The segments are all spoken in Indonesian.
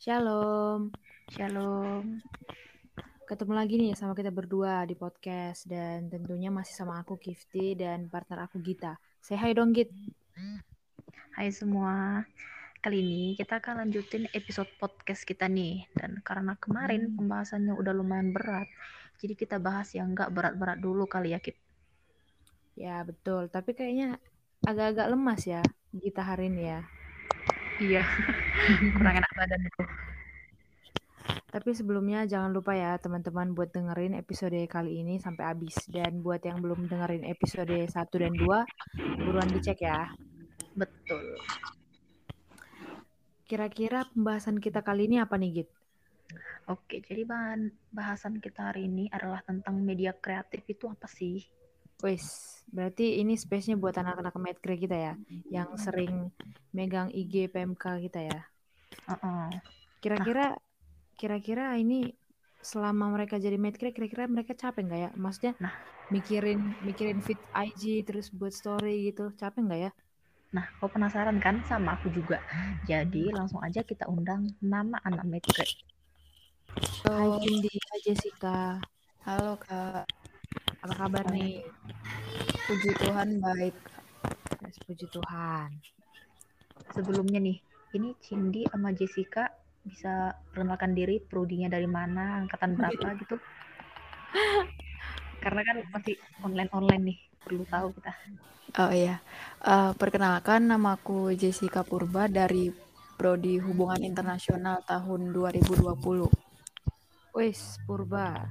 Shalom. Shalom. Ketemu lagi nih sama kita berdua di podcast dan tentunya masih sama aku Kifti dan partner aku Gita. Say hi dong Git. Hai semua. Kali ini kita akan lanjutin episode podcast kita nih. Dan karena kemarin pembahasannya udah lumayan berat, jadi kita bahas yang nggak berat-berat dulu kali ya, Kit. Ya betul, tapi kayaknya agak-agak lemas ya Gita hari ini ya. Iya. Kurang enak badan itu. Tapi sebelumnya jangan lupa ya teman-teman buat dengerin episode kali ini sampai habis. Dan buat yang belum dengerin episode 1 dan 2, buruan dicek ya. Betul. Kira-kira pembahasan kita kali ini apa nih Git? Oke, jadi bahan bahasan kita hari ini adalah tentang media kreatif itu apa sih? Wes, berarti ini space-nya buat anak-anak medcre kita ya, yang sering megang IG PMK kita ya. Kira-kira kira-kira ini selama mereka jadi medcre kira-kira mereka capek nggak ya? Maksudnya Nah. mikirin mikirin fit IG terus buat story gitu, capek nggak ya? Nah, kau penasaran kan sama aku juga? Jadi langsung aja kita undang nama anak Medcre. Hai Cindy, hai Jessica, Halo kak, apa kabar nih? puji Tuhan baik. Yes, puji Tuhan. Sebelumnya nih, ini Cindy sama Jessica bisa perkenalkan diri, prodinya dari mana, angkatan berapa gitu. Karena kan masih online-online nih, perlu tahu kita. Oh iya, Eh, perkenalkan namaku Jessica Purba dari Prodi Hubungan Internasional tahun 2020. Wes, Purba.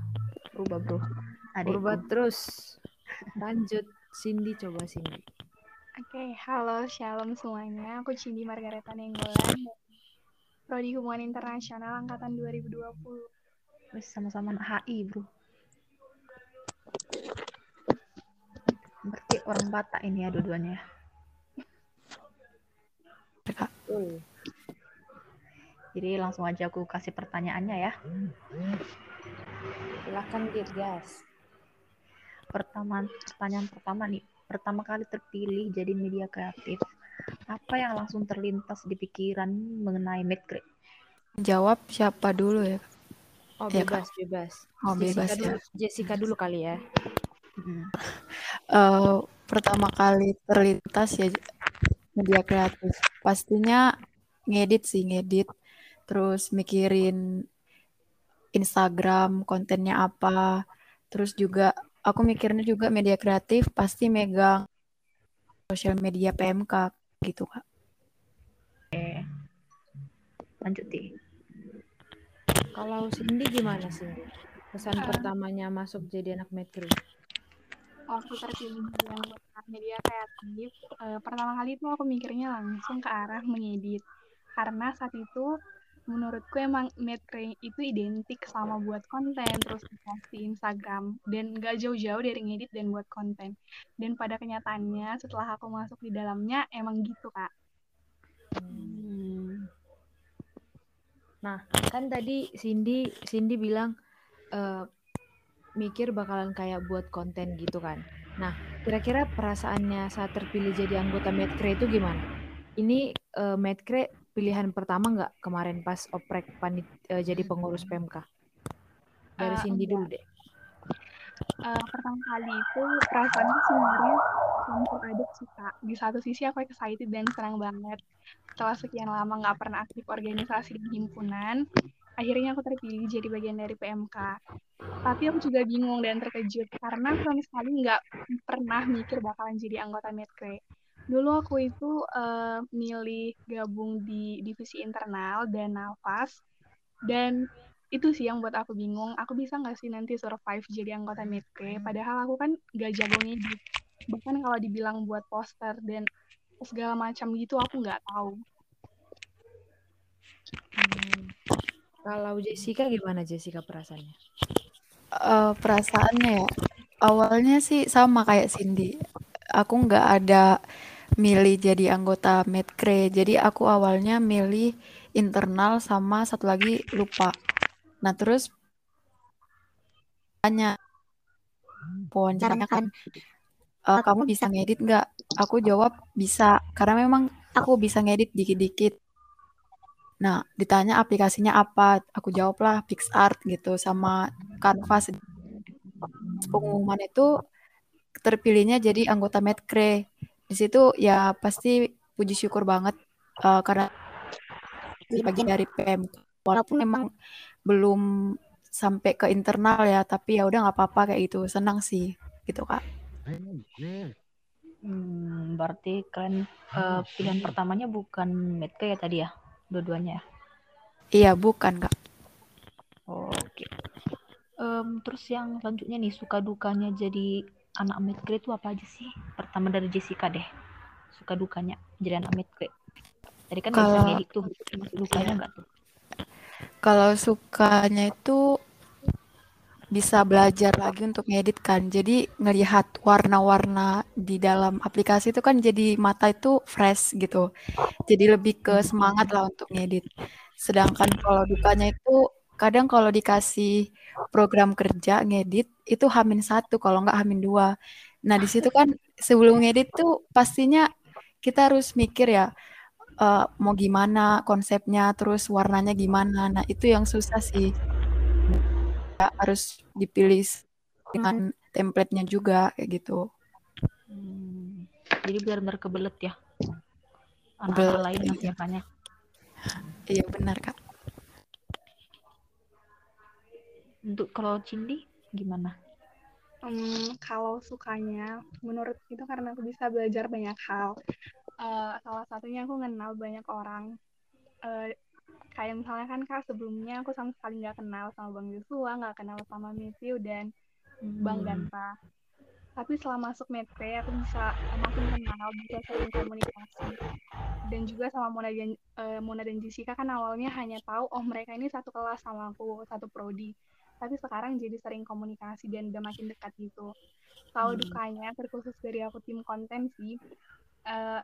Rubah bro. Adikku. Purba terus. Lanjut, Cindy coba Cindy. Oke, halo Shalom semuanya. Aku Cindy Margareta Nenggolan. Prodi Hubungan Internasional Angkatan 2020. Wes sama-sama HI bro. Berarti orang Batak ini ya dua-duanya. ya. Jadi langsung aja aku kasih pertanyaannya ya. Silakan Git, gas. Pertama, pertanyaan pertama nih. Pertama kali terpilih jadi media kreatif. Apa yang langsung terlintas di pikiran mengenai Medcre? jawab siapa dulu ya? Oh, Ya, bebas, bebas. Oh, bebas Jessica ya. dulu, Jessica dulu kali ya. Hmm. Eh, pertama kali terlintas ya media kreatif. Pastinya ngedit sih, ngedit. Terus mikirin Instagram, kontennya apa. Terus juga aku mikirnya juga media kreatif pasti megang sosial media PMK gitu, Kak. Lanjut deh. Kalau Cindy gimana sih? Kesan Ah. pertamanya masuk jadi anak medcre. Waktu terpilih yang media kreatif, eh, pertama kali itu aku mikirnya langsung ke arah mengedit. Karena saat itu menurutku emang medcre itu identik sama buat konten, terus di Instagram. Dan gak jauh-jauh dari ngedit dan buat konten. Dan pada kenyataannya setelah aku masuk di dalamnya emang gitu, Kak. Hmm. Nah, kan tadi Cindy Cindy bilang eh, mikir bakalan kayak buat konten gitu kan. Nah, kira-kira perasaannya saat terpilih jadi anggota medcre itu gimana? Ini eh, medcre pilihan pertama nggak kemarin pas oprek panit eh, jadi pengurus PMK? Dari Eh, Cindy dulu deh. Eh, pertama kali itu perasaanku sebenarnya campur aduk sih kak. Di satu sisi aku excited dan senang banget. Setelah sekian lama nggak pernah aktif organisasi dan himpunan, akhirnya aku terpilih jadi bagian dari PMK. Tapi aku juga bingung dan terkejut karena sama sekali nggak pernah mikir bakalan jadi anggota Medcre. Dulu aku itu eh, milih gabung di divisi internal dan nafas dan itu sih yang buat aku bingung aku bisa nggak sih nanti survive jadi anggota Medcre padahal aku kan gak jago ngedit bahkan kalau dibilang buat poster dan segala macam gitu aku nggak tahu Hmm. Kalau Jessica gimana Jessica perasaannya? Eh, perasaannya ya, awalnya sih sama kayak Cindy. Aku nggak ada milih jadi anggota Medcre. Jadi aku awalnya milih internal sama satu lagi lupa. Nah terus tanya wawancaranya kan, "Eh, kamu bisa ngedit nggak? Aku jawab bisa, karena memang aku bisa ngedit dikit-dikit. Nah, ditanya aplikasinya apa, aku jawablah PixArt gitu sama Canva. Pengumuman itu terpilihnya jadi anggota Medcre. Di situ ya pasti puji syukur banget uh, karena bagi dari PMK. Walaupun memang belum sampai ke internal ya, tapi ya udah nggak apa-apa kayak gitu. Senang sih gitu kak. Hmm, berarti kalian uh, pilihan pertamanya bukan Medcre ya tadi ya? dua-duanya? Iya, bukan, Kak. Oke. Okay. Um, terus yang selanjutnya nih, suka dukanya jadi anak medgrade itu apa aja sih? Pertama dari Jessica deh. Suka dukanya jadi anak medgrade. Tadi kan kalau... tuh, dukanya enggak tuh? Kalau sukanya itu bisa belajar lagi untuk ngedit kan. Jadi ngelihat warna-warna di dalam aplikasi itu kan jadi mata itu fresh gitu. Jadi lebih ke semangat lah untuk ngedit. Sedangkan kalau dukanya itu kadang kalau dikasih program kerja ngedit itu hamin satu kalau nggak hamin dua. Nah di situ kan sebelum ngedit tuh pastinya kita harus mikir ya uh, mau gimana konsepnya, terus warnanya gimana. Nah itu yang susah sih harus dipilih dengan templatenya juga kayak gitu. Hmm, jadi benar-benar kebelet ya. Anak lain yang banyak. Iya benar kak. Untuk kalau Cindy gimana? Um, kalau sukanya, menurut itu karena aku bisa belajar banyak hal. Uh, salah satunya aku kenal banyak orang. Uh, kayak misalnya kan kak sebelumnya aku sama sekali nggak kenal sama bang Joshua nggak kenal sama Matthew dan hmm. bang Ganta tapi setelah masuk Metre aku bisa makin kenal bisa sering komunikasi dan juga sama Mona dan uh, Mona dan Jessica kan awalnya hanya tahu oh mereka ini satu kelas sama aku satu prodi tapi sekarang jadi sering komunikasi dan udah makin dekat gitu kalau hmm. dukanya terkhusus dari aku tim konten sih uh,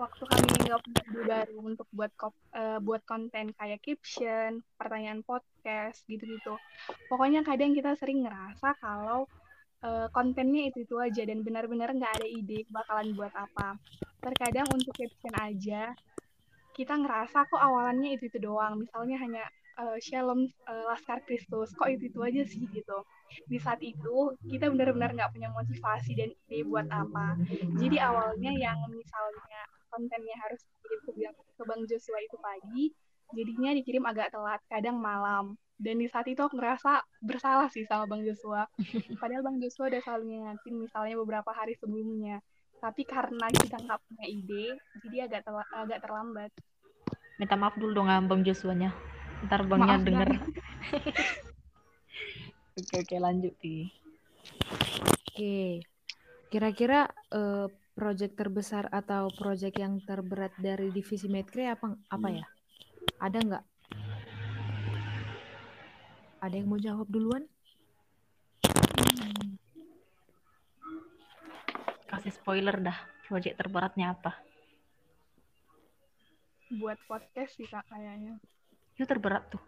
waktu kami nggak punya ide baru untuk buat uh, buat konten kayak caption, pertanyaan podcast gitu-gitu. Pokoknya kadang kita sering ngerasa kalau uh, kontennya itu itu aja dan benar-benar nggak ada ide bakalan buat apa. Terkadang untuk caption aja kita ngerasa kok awalannya itu itu doang. Misalnya hanya uh, Shalom uh, Laskar Kristus, kok itu itu aja sih gitu. Di saat itu kita benar-benar nggak punya motivasi dan ide buat apa. Jadi awalnya yang misalnya kontennya harus dikirim ke, ke Bang Joshua itu pagi, jadinya dikirim agak telat, kadang malam. Dan di saat itu aku ngerasa bersalah sih sama Bang Joshua. Padahal Bang Joshua udah selalu ngingetin misalnya beberapa hari sebelumnya. Tapi karena kita nggak punya ide, jadi agak agak terlambat. Minta maaf dulu dong Bang Joshua-nya. Ntar Bangnya maaf, denger. oke, oke lanjut, Ti. Oke. Kira-kira uh, project terbesar atau project yang terberat dari divisi Medcre apa apa ya? Ada nggak? Ada yang mau jawab duluan? Hmm. Kasih spoiler dah, project terberatnya apa? Buat podcast sih kak kayaknya. Itu terberat tuh.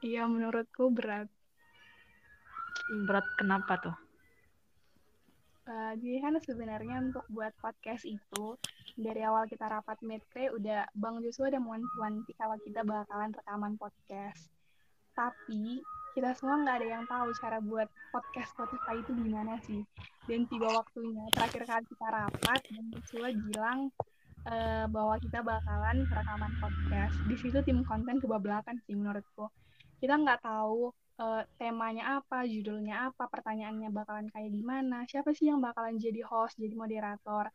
Iya menurutku berat. Berat kenapa tuh? Uh, jadi kan sebenarnya untuk buat podcast itu dari awal kita rapat metre udah Bang Joshua udah wanti-wanti kalau kita bakalan rekaman podcast. Tapi kita semua nggak ada yang tahu cara buat podcast Spotify itu gimana sih. Dan tiba waktunya terakhir kali kita rapat, Bang Joshua bilang uh, bahwa kita bakalan rekaman podcast. Di situ tim konten kebablakan sih menurutku. Kita nggak tahu uh, temanya apa, judulnya apa, pertanyaannya bakalan kayak gimana, siapa sih yang bakalan jadi host, jadi moderator.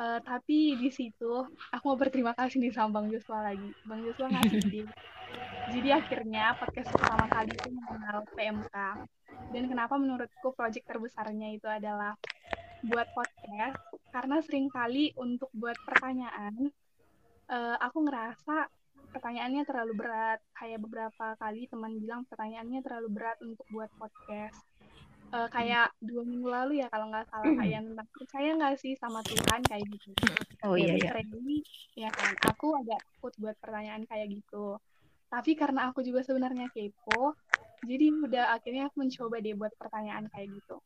Uh, tapi di situ aku mau berterima kasih nih sama Bang Joshua lagi. Bang Joshua ngasih ide. Jadi akhirnya podcast pertama kali itu mengenal PMK. Dan kenapa menurutku proyek terbesarnya itu adalah buat podcast karena sering kali untuk buat pertanyaan uh, aku ngerasa pertanyaannya terlalu berat. Kayak beberapa kali teman bilang pertanyaannya terlalu berat untuk buat podcast. Uh, kayak dua minggu lalu ya kalau nggak salah kayak tentang percaya nggak sih sama Tuhan kayak gitu. Oh iya iya. Ini ya kan aku agak takut buat pertanyaan kayak gitu. Tapi karena aku juga sebenarnya kepo, jadi udah akhirnya aku mencoba deh buat pertanyaan kayak gitu.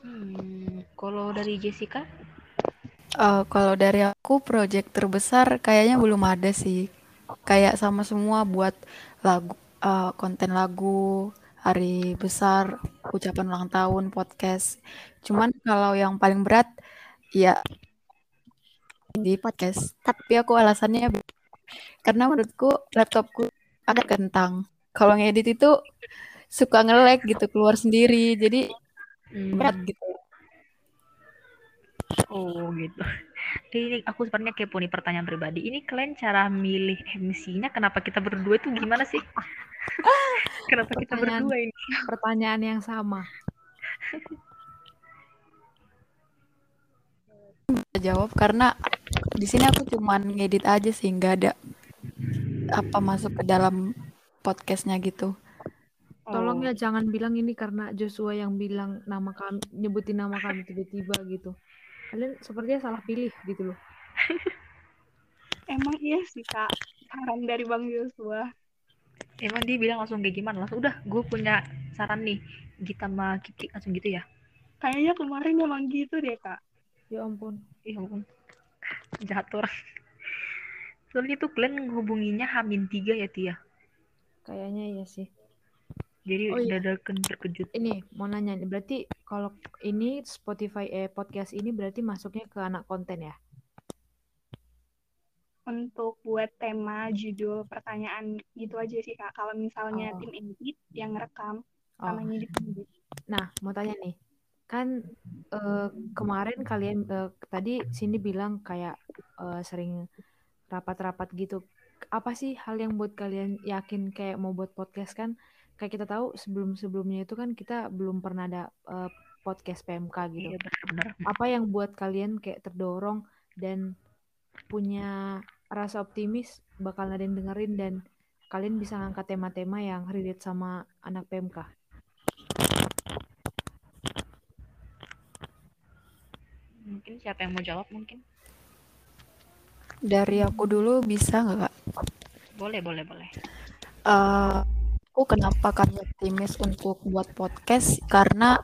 Hmm, kalau dari Jessica? Uh, kalau dari aku project terbesar kayaknya belum ada sih. Kayak sama semua buat lagu uh, konten lagu, hari besar, ucapan ulang tahun, podcast. Cuman kalau yang paling berat ya di podcast. Tapi aku alasannya karena menurutku laptopku agak kentang. Kalau ngedit itu suka ngelek gitu keluar sendiri. Jadi hmm. berat gitu. Oh gitu. Ini aku sebenarnya kepo nih pertanyaan pribadi. Ini kalian cara milih MC-nya kenapa kita berdua itu gimana sih? kenapa kita berdua ini? Pertanyaan yang sama. jawab karena di sini aku cuman ngedit aja sih nggak ada apa masuk ke dalam podcastnya gitu. Tolong ya jangan bilang ini karena Joshua yang bilang nama kami nyebutin nama kami tiba-tiba gitu. Kalian sepertinya salah pilih gitu loh. Emang iya sih kak. Saran dari bang Joshua. Emang dia bilang langsung kayak gimana? Langsung udah gue punya saran nih. Gita sama Kiki langsung gitu ya? Kayaknya kemarin emang gitu deh kak. Ya ampun. Ya ampun. Jahat orang soalnya tuh kalian menghubunginya Hamin tiga ya Tia? Kayaknya iya sih jadi oh, iya. dadakan terkejut. Ini mau nanya nih, berarti kalau ini Spotify eh podcast ini berarti masuknya ke anak konten ya? Untuk buat tema, judul, pertanyaan gitu aja sih kak. Kalau misalnya oh. tim edit yang rekam, oh. sama Nah, mau tanya nih, kan uh, kemarin kalian uh, tadi sini bilang kayak uh, sering rapat-rapat gitu. Apa sih hal yang buat kalian yakin kayak mau buat podcast kan? Kayak kita tahu sebelum-sebelumnya itu kan kita belum pernah ada uh, podcast PMK gitu. Iya, benar. Apa yang buat kalian kayak terdorong dan punya rasa optimis bakal ada yang dengerin dan kalian bisa ngangkat tema-tema yang relate sama anak PMK? Mungkin siapa yang mau jawab mungkin? Dari aku dulu bisa nggak kak? Boleh, boleh, boleh. Uh, aku kenapa kami optimis untuk buat podcast karena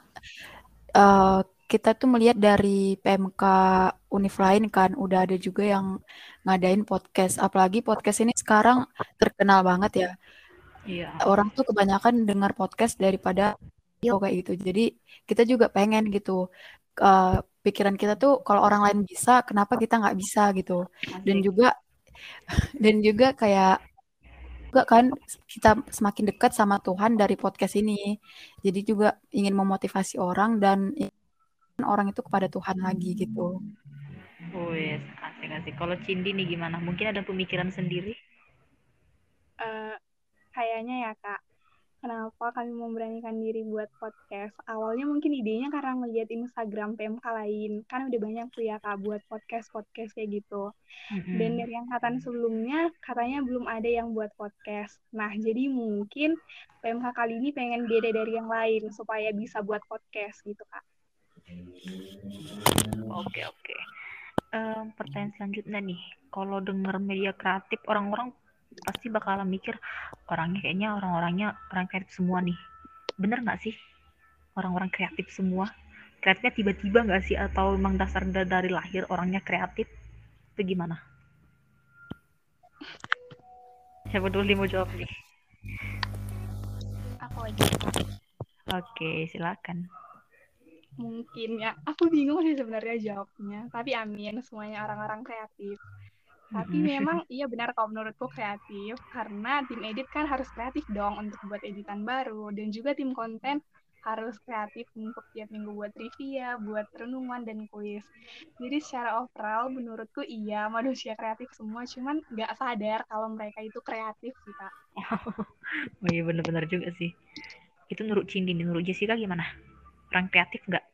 uh, kita tuh melihat dari PMK Univ lain kan udah ada juga yang ngadain podcast. Apalagi podcast ini sekarang terkenal banget ya. Iya. orang tuh kebanyakan dengar podcast daripada video kayak gitu. Jadi kita juga pengen gitu uh, pikiran kita tuh kalau orang lain bisa kenapa kita nggak bisa gitu. Dan juga dan juga kayak juga kan kita semakin dekat sama Tuhan dari podcast ini. Jadi juga ingin memotivasi orang dan orang itu kepada Tuhan lagi gitu. Oh yes, asik asik. Kalau Cindy nih gimana? Mungkin ada pemikiran sendiri? Uh, kayaknya ya kak kenapa kami memberanikan diri buat podcast. Awalnya mungkin idenya karena melihat Instagram PMK lain. Kan udah banyak tuh ya Kak buat podcast-podcast kayak gitu. Mm-hmm. Dan dari angkatan sebelumnya katanya belum ada yang buat podcast. Nah, jadi mungkin PMK kali ini pengen beda dari yang lain supaya bisa buat podcast gitu Kak. Oke, oke. Um, pertanyaan selanjutnya nih. Kalau denger media kreatif, orang-orang pasti bakalan mikir orangnya kayaknya orang-orangnya orang kreatif semua nih. Bener nggak sih? Orang-orang kreatif semua. Kreatifnya tiba-tiba nggak sih? Atau memang dasar dari lahir orangnya kreatif? Itu gimana? Siapa dulu mau jawab nih? Aku aja. Oke silakan. Mungkin ya. Aku bingung sih sebenarnya jawabnya. Tapi amin semuanya orang-orang kreatif tapi memang iya benar kalau menurutku kreatif karena tim edit kan harus kreatif dong untuk buat editan baru dan juga tim konten harus kreatif untuk tiap minggu buat trivia, buat renungan dan kuis. Jadi secara overall menurutku iya manusia kreatif semua, cuman nggak sadar kalau mereka itu kreatif sih kak. oh iya benar-benar juga sih. Itu menurut Cindy, menurut Jessica gimana? Orang kreatif nggak?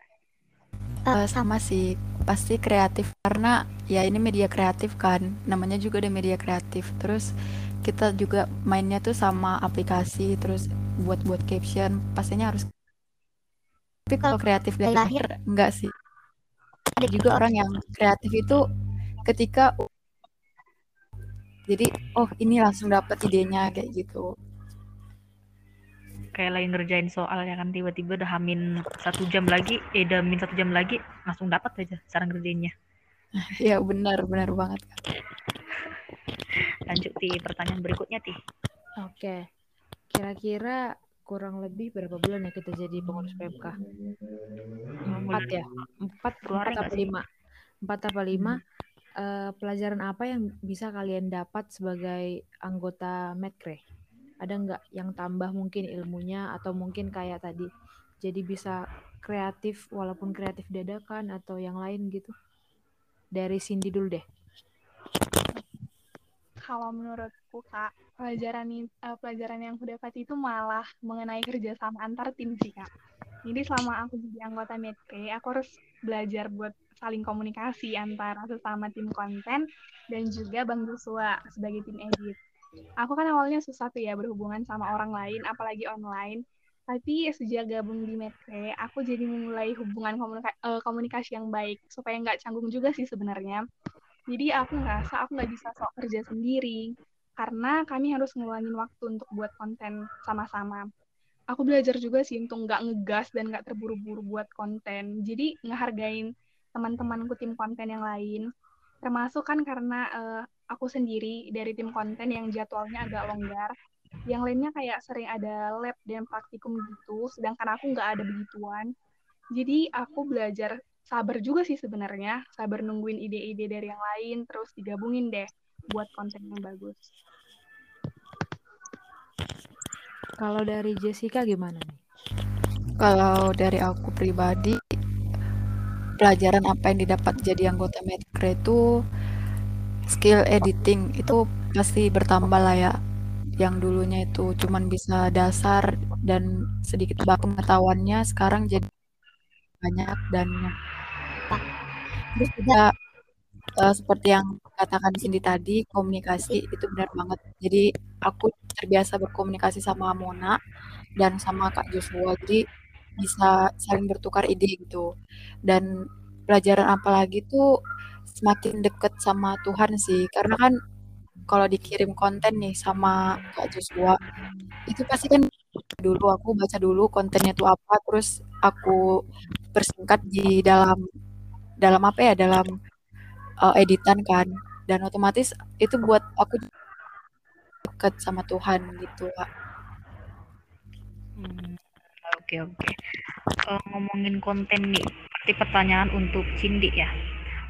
Uh, sama sih, pasti kreatif karena ya ini media kreatif kan, namanya juga ada media kreatif. Terus kita juga mainnya tuh sama aplikasi, terus buat-buat caption, pastinya harus. Tapi kalau kreatif dari lahir enggak sih. Ada juga orang yang kreatif itu ketika jadi oh ini langsung dapat idenya kayak gitu kayak lagi ngerjain soal ya kan tiba-tiba udah hamin satu jam lagi eh udah hamin satu jam lagi langsung dapat aja cara ngerjainnya ya benar benar banget lanjut di pertanyaan berikutnya ti Oke. Kira-kira kurang lebih berapa bulan ya kita jadi pengurus PMK? Empat ya? Empat, Keluar empat apa lima? Empat apa lima? Eh, pelajaran apa yang bisa kalian dapat sebagai anggota Medcre? Ada nggak yang tambah mungkin ilmunya atau mungkin kayak tadi jadi bisa kreatif walaupun kreatif dadakan atau yang lain gitu? Dari Cindy dulu deh. Kalau menurutku kak, pelajaran eh, pelajaran yang aku dapat itu malah mengenai kerjasama antar tim sih kak. Jadi selama aku jadi anggota Medcre, aku harus belajar buat saling komunikasi antara sesama tim konten dan juga Bang Joshua sebagai tim edit. Aku kan awalnya susah tuh ya berhubungan sama orang lain, apalagi online. Tapi sejak gabung di Medcre, aku jadi memulai hubungan komunika- eh, komunikasi yang baik supaya nggak canggung juga sih sebenarnya. Jadi aku ngerasa aku nggak bisa sok kerja sendiri karena kami harus ngeluangin waktu untuk buat konten sama-sama. Aku belajar juga sih untuk nggak ngegas dan nggak terburu-buru buat konten. Jadi ngehargain teman-temanku tim konten yang lain. Termasuk kan karena eh, aku sendiri dari tim konten yang jadwalnya agak longgar. Yang lainnya kayak sering ada lab dan praktikum gitu, sedangkan aku nggak ada begituan. Jadi aku belajar sabar juga sih sebenarnya, sabar nungguin ide-ide dari yang lain, terus digabungin deh buat konten yang bagus. Kalau dari Jessica gimana nih? Kalau dari aku pribadi, pelajaran apa yang didapat jadi anggota Medcre itu skill editing itu pasti bertambah lah ya. Yang dulunya itu cuman bisa dasar dan sedikit pengetahuannya sekarang jadi banyak dan terus juga eh, seperti yang katakan Cindy tadi komunikasi itu benar banget. Jadi aku terbiasa berkomunikasi sama Mona dan sama Kak Joshua. Jadi bisa saling bertukar ide gitu. Dan pelajaran apalagi tuh semakin deket sama Tuhan sih. Karena kan kalau dikirim konten nih sama Kak Joshua, itu pasti kan dulu aku baca dulu kontennya tuh apa, terus aku persingkat di dalam dalam apa ya, dalam uh, editan kan. Dan otomatis itu buat aku deket sama Tuhan gitu, Kak. Hmm, Oke oke. Eh, ngomongin konten nih, seperti pertanyaan untuk Cindy ya.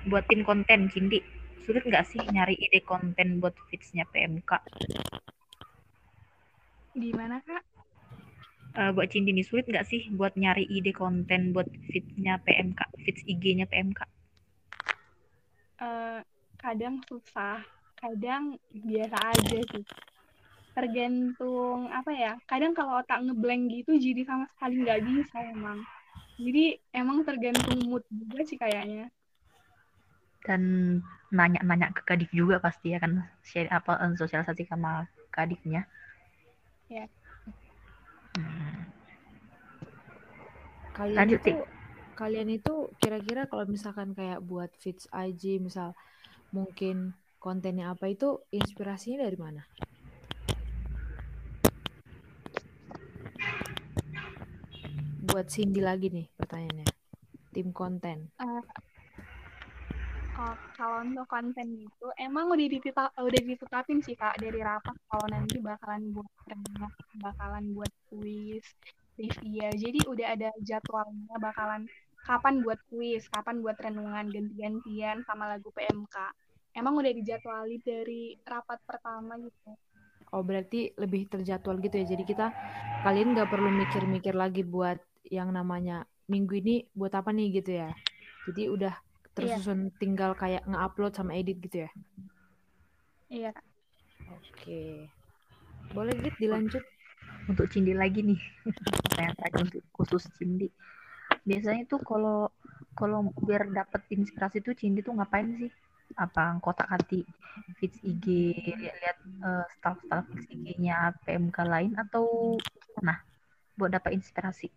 Buat tim konten Cindy, sulit nggak sih nyari ide konten buat feeds-nya PMK? Gimana kak? Eh, buat Cindy nih sulit nggak sih buat nyari ide konten buat feeds-nya PMK, feeds IG-nya PMK? Eh, kadang susah, kadang biasa aja sih. Tergantung apa ya? Kadang kalau otak ngeblank gitu jadi sama sekali nggak bisa emang. Jadi emang tergantung mood juga sih kayaknya. Dan nanya-nanya ke Kadif juga pasti ya kan share apa eh, sosialisasi sama Kadifnya. Ya. Hmm. Kalian Lanjut, itu kalian itu kira-kira kalau misalkan kayak buat feeds IG misal mungkin kontennya apa itu inspirasinya dari mana? Buat Cindy lagi nih pertanyaannya. Tim konten. Eh, kalau untuk konten itu emang udah ditita- udah ditetapin sih kak dari rapat kalau nanti bakalan buat renungan, bakalan buat kuis, trivia. Jadi udah ada jadwalnya bakalan kapan buat kuis, kapan buat renungan ganti-gantian sama lagu PMK. Emang udah dijadwali dari rapat pertama gitu. Oh berarti lebih terjadwal gitu ya. Jadi kita kalian nggak perlu mikir-mikir lagi buat yang namanya minggu ini buat apa nih gitu ya. Jadi udah tersusun tinggal kayak nge-upload sama edit gitu ya. Iya. Oke. Boleh Git dilanjut? Untuk Cindy lagi nih. Pertanyaan tadi untuk khusus Cindy. Biasanya tuh kalau kalau biar dapet inspirasi tuh Cindy tuh ngapain sih? Apa kotak hati feeds IG, lihat-lihat eh, staff-staff IG-nya PMK lain atau nah buat dapat inspirasi?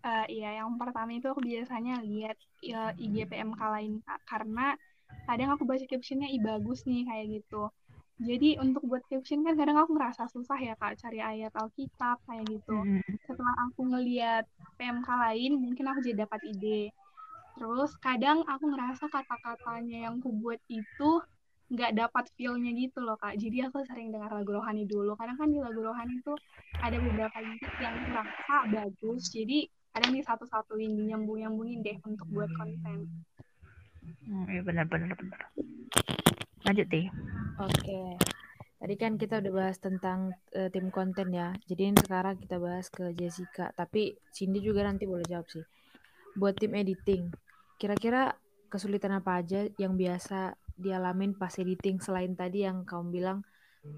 Eh, iya, yang pertama itu aku biasanya lihat ya, IG PMK lain Kak. karena kadang aku baca captionnya i bagus nih kayak gitu. Jadi untuk buat caption kan kadang aku ngerasa susah ya kak cari ayat Alkitab kayak gitu. Hmm. Setelah aku ngeliat PMK lain mungkin aku jadi dapat ide. Terus kadang aku ngerasa kata-katanya yang aku buat itu nggak dapat feel-nya gitu loh kak. Jadi aku sering dengar lagu rohani dulu. Karena kan di lagu rohani itu ada beberapa lirik yang merasa bagus. Jadi ada nih satu-satuin dinyambung-nyambungin deh untuk buat konten. Hmm, iya benar-benar benar. Lanjut deh. Oke. Tadi kan kita udah bahas tentang uh, tim konten ya. Jadi sekarang kita bahas ke Jessica. Tapi Cindy juga nanti boleh jawab sih. Buat tim editing, kira-kira kesulitan apa aja yang biasa dialamin pas editing selain tadi yang kamu bilang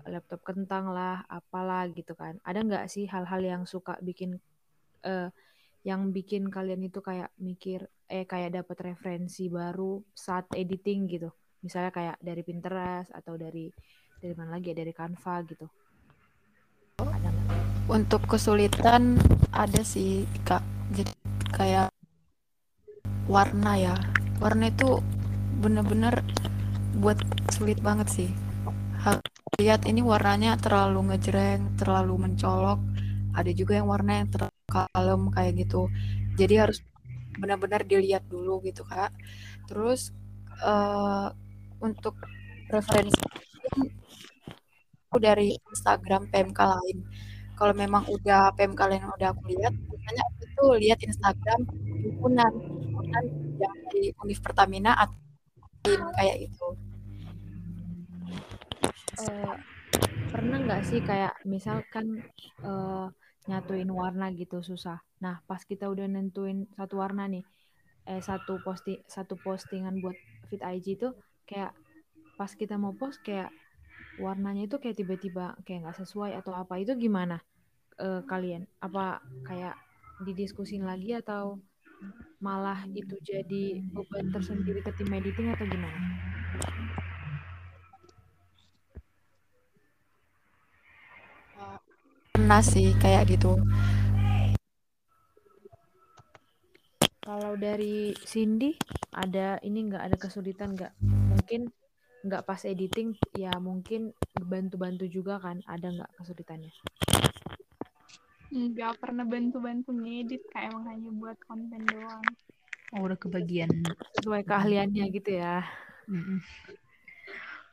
laptop kentang lah, apalah gitu kan. Ada nggak sih hal-hal yang suka bikin uh, yang bikin kalian itu kayak mikir eh kayak dapat referensi baru saat editing gitu? Misalnya kayak dari Pinterest atau dari dari mana lagi ya dari Canva gitu. Untuk kesulitan ada sih kak. Jadi kayak warna ya. Warna itu bener-bener buat sulit banget sih. Lihat ini warnanya terlalu ngejreng, terlalu mencolok. Ada juga yang warna yang terlalu kalem kayak gitu. Jadi harus benar-benar dilihat dulu gitu kak. Terus uh, untuk referensi aku dari Instagram PMK lain. Kalau memang udah PMK lain udah aku lihat, biasanya tuh lihat Instagram himpunan, himpunan yang di Univ Pertamina atau kayak itu. Uh, pernah nggak sih kayak misalkan uh, nyatuin warna gitu susah. Nah pas kita udah nentuin satu warna nih, eh satu posting satu postingan buat fit IG itu kayak pas kita mau post kayak warnanya itu kayak tiba-tiba kayak nggak sesuai atau apa itu gimana uh, kalian apa kayak didiskusin lagi atau malah itu jadi beban tersendiri ke tim editing atau gimana? Pernah sih kayak gitu. Kalau dari Cindy ada ini nggak ada kesulitan nggak? Mungkin nggak pas editing ya mungkin bantu-bantu juga kan ada nggak kesulitannya? Nggak pernah bantu-bantu ngedit kayak emang hanya buat konten doang. Oh udah kebagian. Sesuai keahliannya gitu ya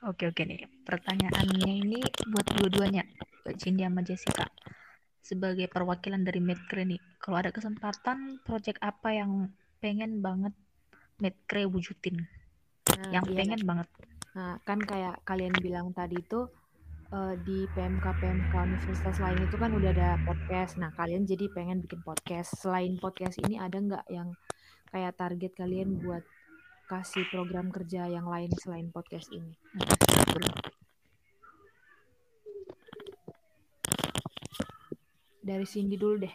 oke oke nih pertanyaannya ini buat dua-duanya buat Cindy sama Jessica sebagai perwakilan dari Medcre nih kalau ada kesempatan project apa yang pengen banget Medcre wujudin nah, yang iya. pengen banget Nah, kan kayak kalian bilang tadi itu uh, di PMK PMK universitas lain itu kan udah ada podcast. Nah, kalian jadi pengen bikin podcast. Selain podcast ini ada nggak yang kayak target kalian buat kasih program kerja yang lain selain podcast ini? Dari Cindy dulu deh.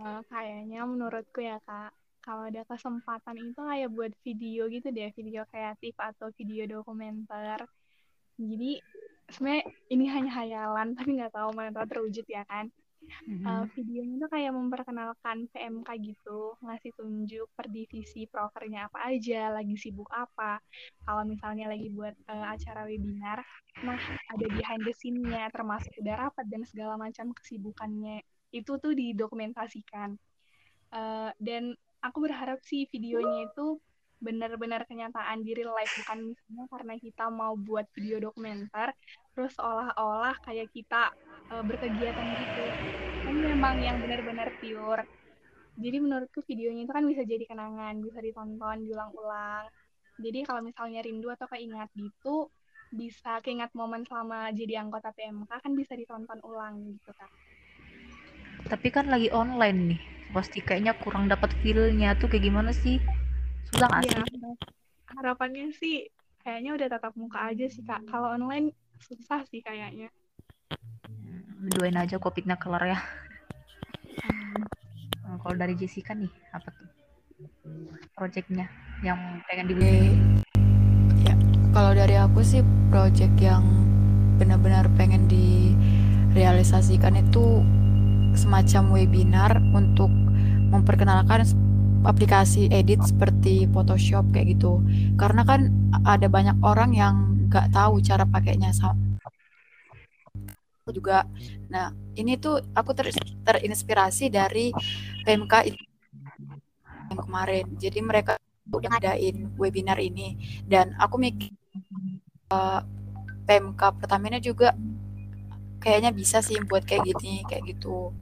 Uh, kayaknya menurutku ya kak, kalau ada kesempatan itu kayak buat video gitu deh, video kreatif atau video dokumenter. Jadi sebenarnya ini hanya hayalan, tapi nggak tahu mana terwujud ya kan. Mm-hmm. Uh, videonya itu kayak memperkenalkan PMK gitu, ngasih tunjuk per divisi prokernya apa aja, lagi sibuk apa. Kalau misalnya lagi buat uh, acara webinar, nah ada behind the scene-nya, termasuk udah rapat dan segala macam kesibukannya itu tuh didokumentasikan. Uh, dan aku berharap sih videonya itu benar-benar kenyataan di real life bukan misalnya karena kita mau buat video dokumenter terus seolah-olah kayak kita uh, berkegiatan gitu. Kan memang yang benar-benar pure. Jadi menurutku videonya itu kan bisa jadi kenangan bisa ditonton diulang-ulang. Jadi kalau misalnya rindu atau keingat gitu bisa keingat momen selama jadi anggota PMK kan bisa ditonton ulang gitu kan tapi kan lagi online nih. Pasti kayaknya kurang dapat feel-nya tuh kayak gimana sih? Susah nggak ya, sih? harapannya sih kayaknya udah tatap muka aja sih kak. Kalau online susah sih kayaknya hmm, doain aja kopiknya kelar ya hmm. kalau dari Jessica nih apa tuh projectnya yang pengen dibeli ya kalau dari aku sih project yang benar-benar pengen direalisasikan itu semacam webinar untuk memperkenalkan aplikasi edit seperti Photoshop kayak gitu. Karena kan ada banyak orang yang nggak tahu cara pakainya sama juga. Nah, ini tuh aku ter terinspirasi dari PMK yang kemarin. Jadi mereka udah ngadain webinar ini dan aku mikir uh, PMK Pertamina juga kayaknya bisa sih buat kayak gini kayak gitu.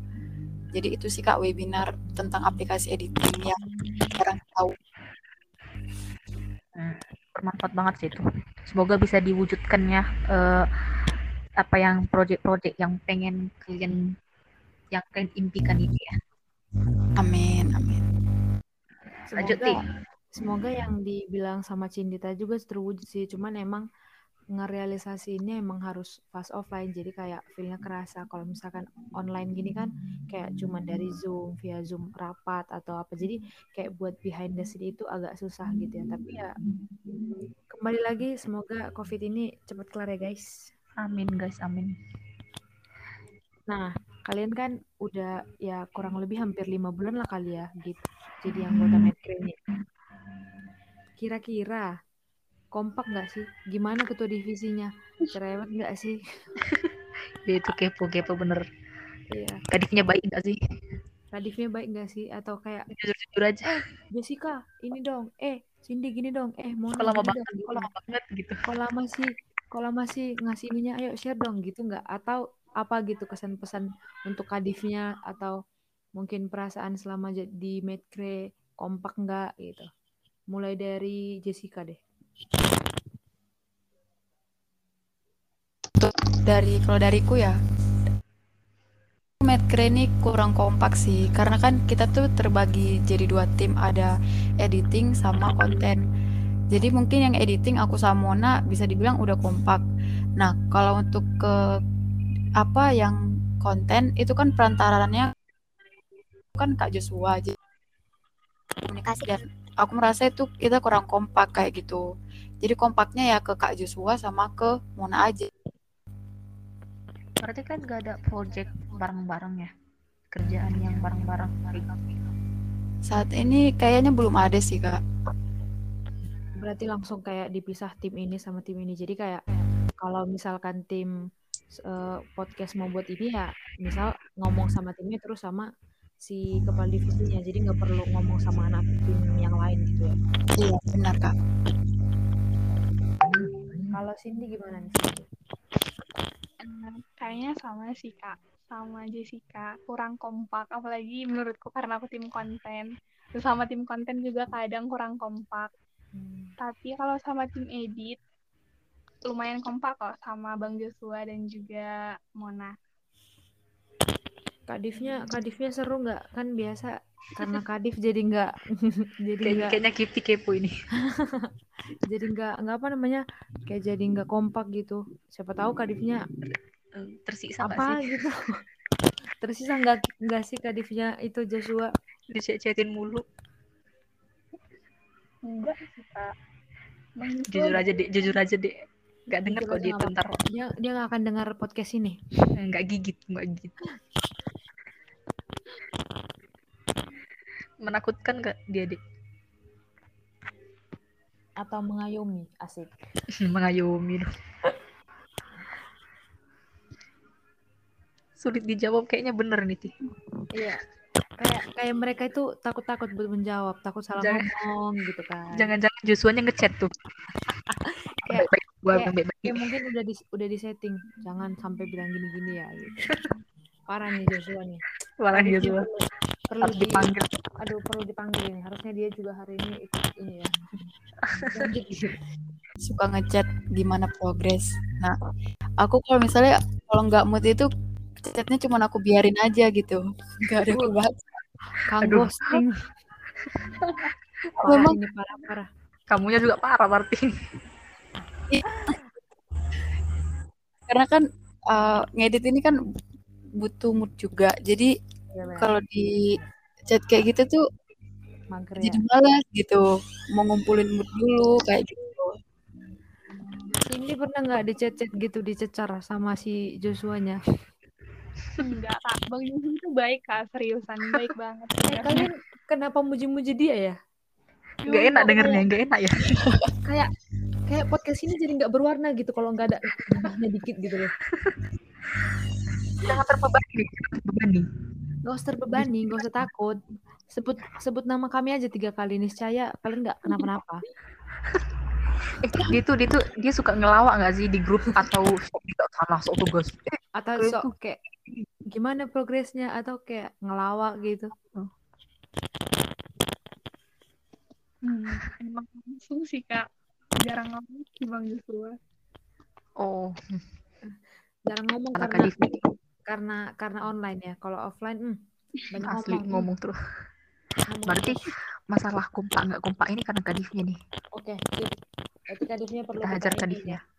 Jadi itu sih kak webinar tentang aplikasi editing yang sekarang tahu. Hmm, bermanfaat banget sih itu. Semoga bisa diwujudkan ya uh, apa yang project-project yang pengen kalian yang kalian impikan ini ya. Amin, amin. Lanjut Semoga, semoga yang dibilang sama Cindita juga terwujud sih. Cuman emang ngerealisasinya emang harus pas offline jadi kayak feelnya kerasa kalau misalkan online gini kan kayak cuma dari zoom via zoom rapat atau apa jadi kayak buat behind the scene itu agak susah gitu ya tapi ya kembali lagi semoga covid ini cepat kelar ya guys amin guys amin nah kalian kan udah ya kurang lebih hampir lima bulan lah kali ya gitu jadi anggota ini kira-kira kompak nggak sih? Gimana ketua divisinya? Cerewet nggak sih? ya itu kepo kepo bener. Iya. Kadifnya baik nggak sih? Kadifnya baik nggak sih? Atau kayak jujur-jujur aja. Eh, Jessica, ini dong. Eh, Cindy gini dong. Eh, mau kalau lama banget, gitu. lama banget gitu. Kalau lama sih, kalau masih ngasih ininya, ayo share dong gitu nggak? Atau apa gitu kesan-pesan untuk kadifnya atau mungkin perasaan selama di Medcre kompak nggak gitu? Mulai dari Jessica deh. Dari kalau dariku ya, Medcre ini kurang kompak sih, karena kan kita tuh terbagi jadi dua tim, ada editing sama konten. Jadi mungkin yang editing aku sama Mona bisa dibilang udah kompak. Nah, kalau untuk ke apa yang konten itu kan perantarannya kan Kak Joshua aja komunikasi dan aku merasa itu kita kurang kompak kayak gitu. Jadi kompaknya ya ke Kak Joshua sama ke Mona aja. Berarti kan gak ada project bareng-bareng ya? Kerjaan yang bareng-bareng Saat ini kayaknya belum ada sih kak. Berarti langsung kayak dipisah tim ini sama tim ini. Jadi kayak kalau misalkan tim uh, podcast mau buat ini ya, misal ngomong sama timnya terus sama si kepala divisinya. Jadi nggak perlu ngomong sama anak tim yang lain gitu ya. Iya benar kak. Kalau Cindy gimana nih kayaknya sama sih kak sama Jessica kurang kompak apalagi menurutku karena aku tim konten terus sama tim konten juga kadang kurang kompak hmm. tapi kalau sama tim edit lumayan kompak kok sama Bang Joshua dan juga Mona. Kadifnya Kadifnya seru nggak? Kan biasa karena Kadif jadi nggak jadi nggak kayaknya kipi kepo ini. Jadi nggak nggak apa namanya kayak jadi nggak kompak gitu. Siapa tahu Kadifnya tersisa apa sih? gitu. Tersisa nggak nggak sih Kadifnya itu Joshua? Dicet-cetin mulu enggak sih kak. Jujur aja deh jujur aja deh nggak dengar kok dia ntar dia dia nggak akan dengar podcast ini. Nggak gigit nggak gigit. Menakutkan gak dia dik? Atau mengayomi asik. Mengayomi. Sulit dijawab kayaknya bener nih ti iya kayak kayak mereka itu takut-takut buat menjawab takut salah jangan, ngomong gitu kan. Jangan-jangan Joshua-nya ngechat tuh. Kayak, baik, gua kayak, kayak mungkin udah di udah di setting jangan sampai bilang gini-gini ya gitu. Parah nih Joshua nih. Parah nih Joshua. perlu Harus dipanggil. di, aduh perlu dipanggil ini harusnya dia juga hari ini ikut ini ya. Suka ngechat gimana progres. Nah aku kalau misalnya kalau nggak mood itu chatnya cuma aku biarin aja gitu. Nggak ada kebahas kang ghosting memang ini parah parah. Kamunya juga parah berarti karena kan uh, ngedit ini kan butuh mood juga. Jadi ya, kalau di chat kayak gitu tuh Mager, jadi ya? malas gitu. Mau ngumpulin mood dulu kayak gitu. Ini pernah nggak di chat chat gitu dicecar sama si Joshua-nya enggak kak bang itu baik kak seriusan baik banget eh, kalian kenapa muji-muji dia ya Gak enak dengernya, gak enak ya. kayak kayak podcast ini jadi nggak berwarna gitu kalau nggak ada dikit gitu loh. Jangan terbebani, terbebani gak usah terbebani gak usah takut sebut sebut nama kami aja tiga kali niscaya kalian nggak kenapa-napa. Eh, dia tuh dia tuh dia suka ngelawak nggak sih di grup atau tidak salah sok tugas. Eh, Atau sok kayak gimana progresnya atau kayak ngelawak gitu. Hmm, emang langsung sih kak. Jarang ngomong sih bang Joshua. oh, Jarang ngomong karena karena kadif karena karena online ya. Kalau offline hmm, banyak asli ngomong. ngomong terus. Ngomong Berarti masalah kompak nggak kompak ini karena kadifnya nih. Oke, sip. Berarti kadifnya perlu Kita hajar kadifnya. ya.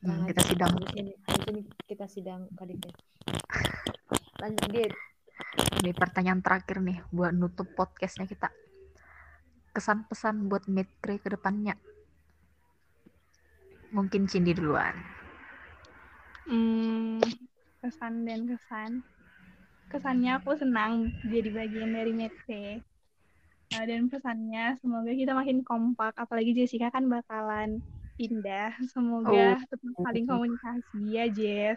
Hmm, kita sidang. Habis ini, habis ini kita sidang kadifnya. Lanjut, Dit. Ini pertanyaan terakhir nih buat nutup podcastnya kita. Kesan pesan buat Medcre ke depannya. Mungkin Cindy duluan. Hmm, kesan dan kesan. Kesannya aku senang jadi bagian dari Medse. Uh, dan pesannya semoga kita makin kompak. Apalagi Jessica kan bakalan pindah. Semoga tetap saling komunikasi ya Jess.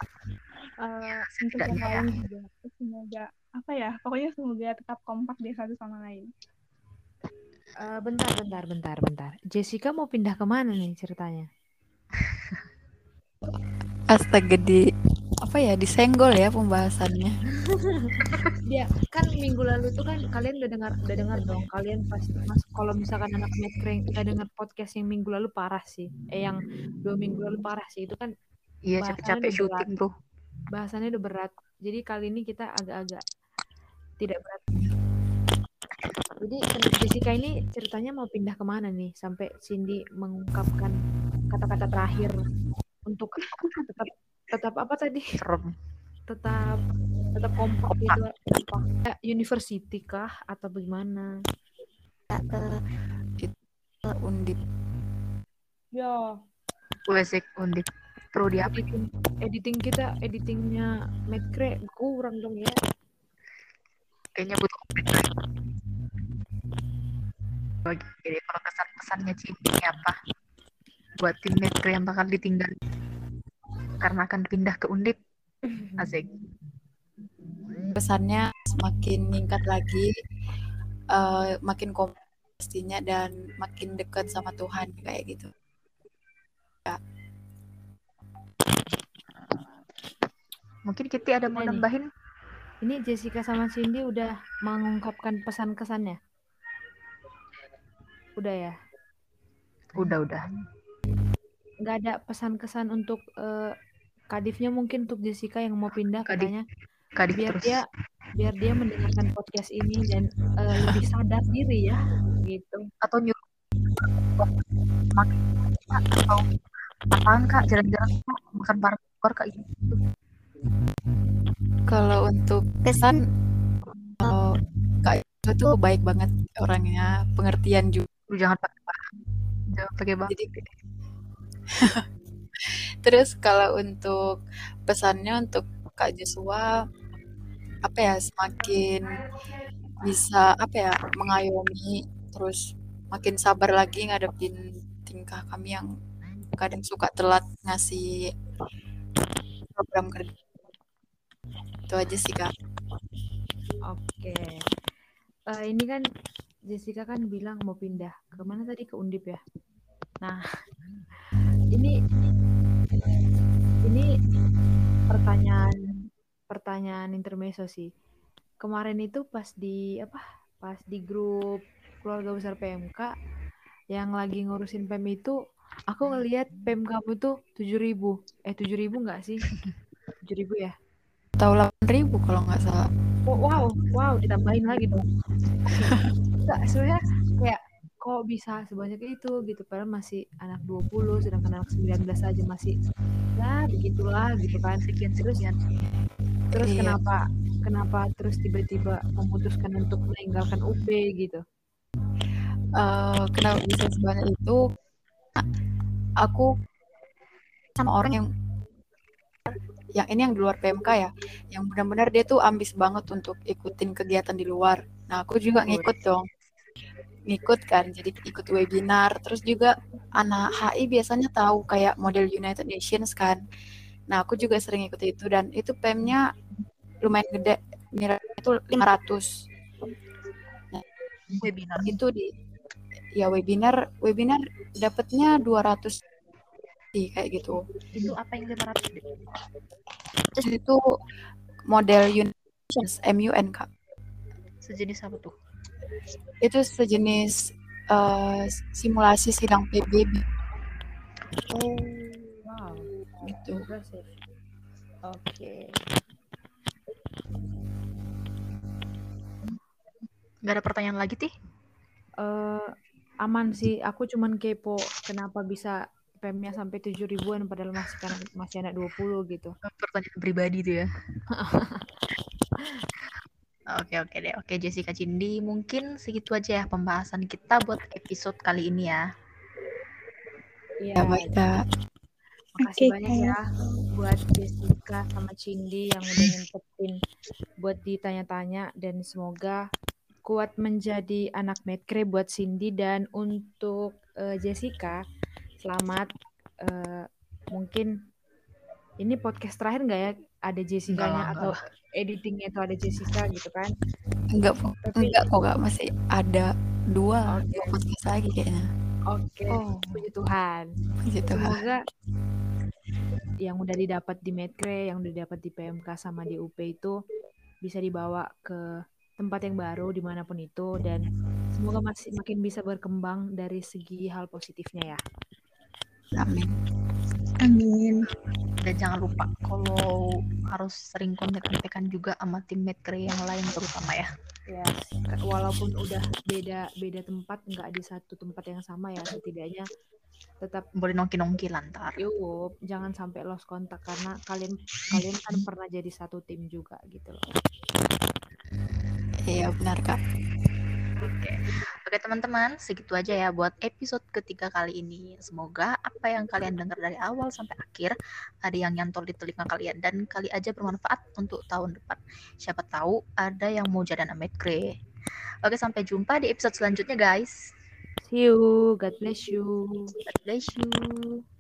Uh, untuk yang ya. lain juga. Semoga apa ya? Pokoknya semoga tetap kompak di satu sama lain. Eh, bentar, bentar, bentar, bentar. Jessica mau pindah ke mana nih ceritanya? Astaga di apa ya disenggol ya pembahasannya. Dia kan minggu lalu tuh kan kalian udah dengar udah dengar dong. Kalian pasti mas kalau misalkan anak Medcrank udah dengar podcast yang minggu lalu parah sih. Eh yang dua minggu lalu parah sih. Itu kan Iya capek-capek syuting bro. Bahasannya udah berat. Jadi kali ini kita agak-agak tidak berat. Jadi Jessica ini ceritanya mau pindah ke mana nih sampai Cindy mengungkapkan kata-kata terakhir untuk tetap tetap apa tadi? Serem. Tetap tetap kompak gitu apa? Ya, university kah atau bagaimana? Undip. Ya, Wesek undip. Pro di apa? editing editing kita editingnya Medcre kurang dong ya. Kayaknya butuh update. Bagi, jadi kalau kesan-pesannya Cindy ini apa? Buat tim Medcre yang bakal ditinggal karena akan pindah ke Undip. Asik. Pesannya semakin meningkat lagi, eh, makin kompak pastinya dan makin dekat sama Tuhan kayak gitu. Mungkin kita ada mau nambahin? Ini Jessica sama Cindy udah mengungkapkan pesan kesannya. Udah ya. Udah, udah. nggak ada pesan kesan untuk eh, kadifnya mungkin untuk Jessica yang mau pindah Kadif katanya Kadif biar terus. dia biar dia mendengarkan podcast ini dan eh, lebih sadar diri ya gitu Atau nyuruh atau apaan kak jalan-jalan Kak? makan bareng kak gitu. Kalau untuk pesan, kalau Kak itu baik banget orangnya, pengertian juga. Lu jangan pakai bah. Jangan pakai bah. Jadi terus kalau untuk pesannya untuk Kak Joshua apa ya semakin bisa apa ya mengayomi terus makin sabar lagi ngadepin tingkah kami yang kadang suka telat ngasih program kerja. Itu aja sih kak. Oke. Eh, ini kan Jessica kan bilang mau pindah ke mana tadi? Ke Undip ya? Nah ini ini pertanyaan pertanyaan intermezzo sih. Kemarin itu pas di apa pas di grup keluarga besar PMK yang lagi ngurusin PEM itu aku ngelihat PEM kamu tuh 7000 eh 7000 nggak sih? 7000 ya? Tahu 8000 kalau nggak salah. Oh, wow, wow, ditambahin lagi dong. Enggak, sebenarnya kayak kok bisa sebanyak itu gitu. Padahal masih anak 20 sedangkan anak 19 aja masih ya begitulah gitu kan Sekian terus sekian. terus Iya. kenapa kenapa terus tiba-tiba memutuskan untuk meninggalkan UP gitu? Eh, kenapa bisa sebanyak itu aku sama orang yang yang ini yang di luar PMK ya yang benar-benar dia tuh ambis banget untuk ikutin kegiatan di luar. Nah aku juga ngikut dong. Ngikut kan jadi ikut webinar terus juga anak HI biasanya tahu kayak model United Nations kan. Nah aku juga sering ikut itu dan itu PM-nya lumayan gede nilainya itu 500 nah, webinar. itu di ya webinar webinar dapatnya 200 sih kayak gitu. Itu apa yang 500 deh? terus itu model Unions MUN kak. Sejenis apa tuh? Itu sejenis eh, simulasi sidang PBB oh Wow, gitu. Oke. nggak ada pertanyaan lagi tih Eh, aman sih. Aku cuman kepo kenapa bisa PM-nya sampai tujuh ribuan padahal masih kan masih anak 20 gitu. pertanyaan pribadi tuh ya Oke oke deh oke Jessica Cindi mungkin segitu aja ya pembahasan kita buat episode kali ini ya. Iya. ya baik kak Makasih Oke, banyak ya buat Jessica sama Cindy yang udah nyempetin buat ditanya-tanya dan semoga kuat menjadi anak medcre buat Cindy dan untuk eh, Jessica selamat eh, mungkin ini podcast terakhir nggak ya? Ada Jessica-nya Enggak atau editingnya itu ada Jessica gitu kan? Enggak Tapi- enggak kok kak masih ada dua Oke. dua podcast lagi kayaknya. Oke Oh. puji Tuhan. Puji Tuhan. Semoga yang udah didapat di Medcre, yang udah didapat di PMK sama di UP itu bisa dibawa ke tempat yang baru di mana pun itu dan semoga masih makin bisa berkembang dari segi hal positifnya ya. amin Amin. Dan jangan lupa kalau harus sering kontak-kontakan juga sama tim medcre yang lain terutama ya. Ya, walaupun udah beda beda tempat, nggak di satu tempat yang sama ya, setidaknya tetap Boleh nongki-nongki lantar. yuk jangan sampai lost kontak karena kalian kalian kan pernah jadi satu tim juga gitu loh. Iya benar kak Oke. Oke teman-teman, segitu aja ya buat episode ketiga kali ini. Semoga apa yang kalian dengar dari awal sampai akhir ada yang nyantol di telinga kalian dan kali aja bermanfaat untuk tahun depan. Siapa tahu ada yang mau jadi anak medcre. Oke, sampai jumpa di episode selanjutnya guys. See you, God bless you. God bless you.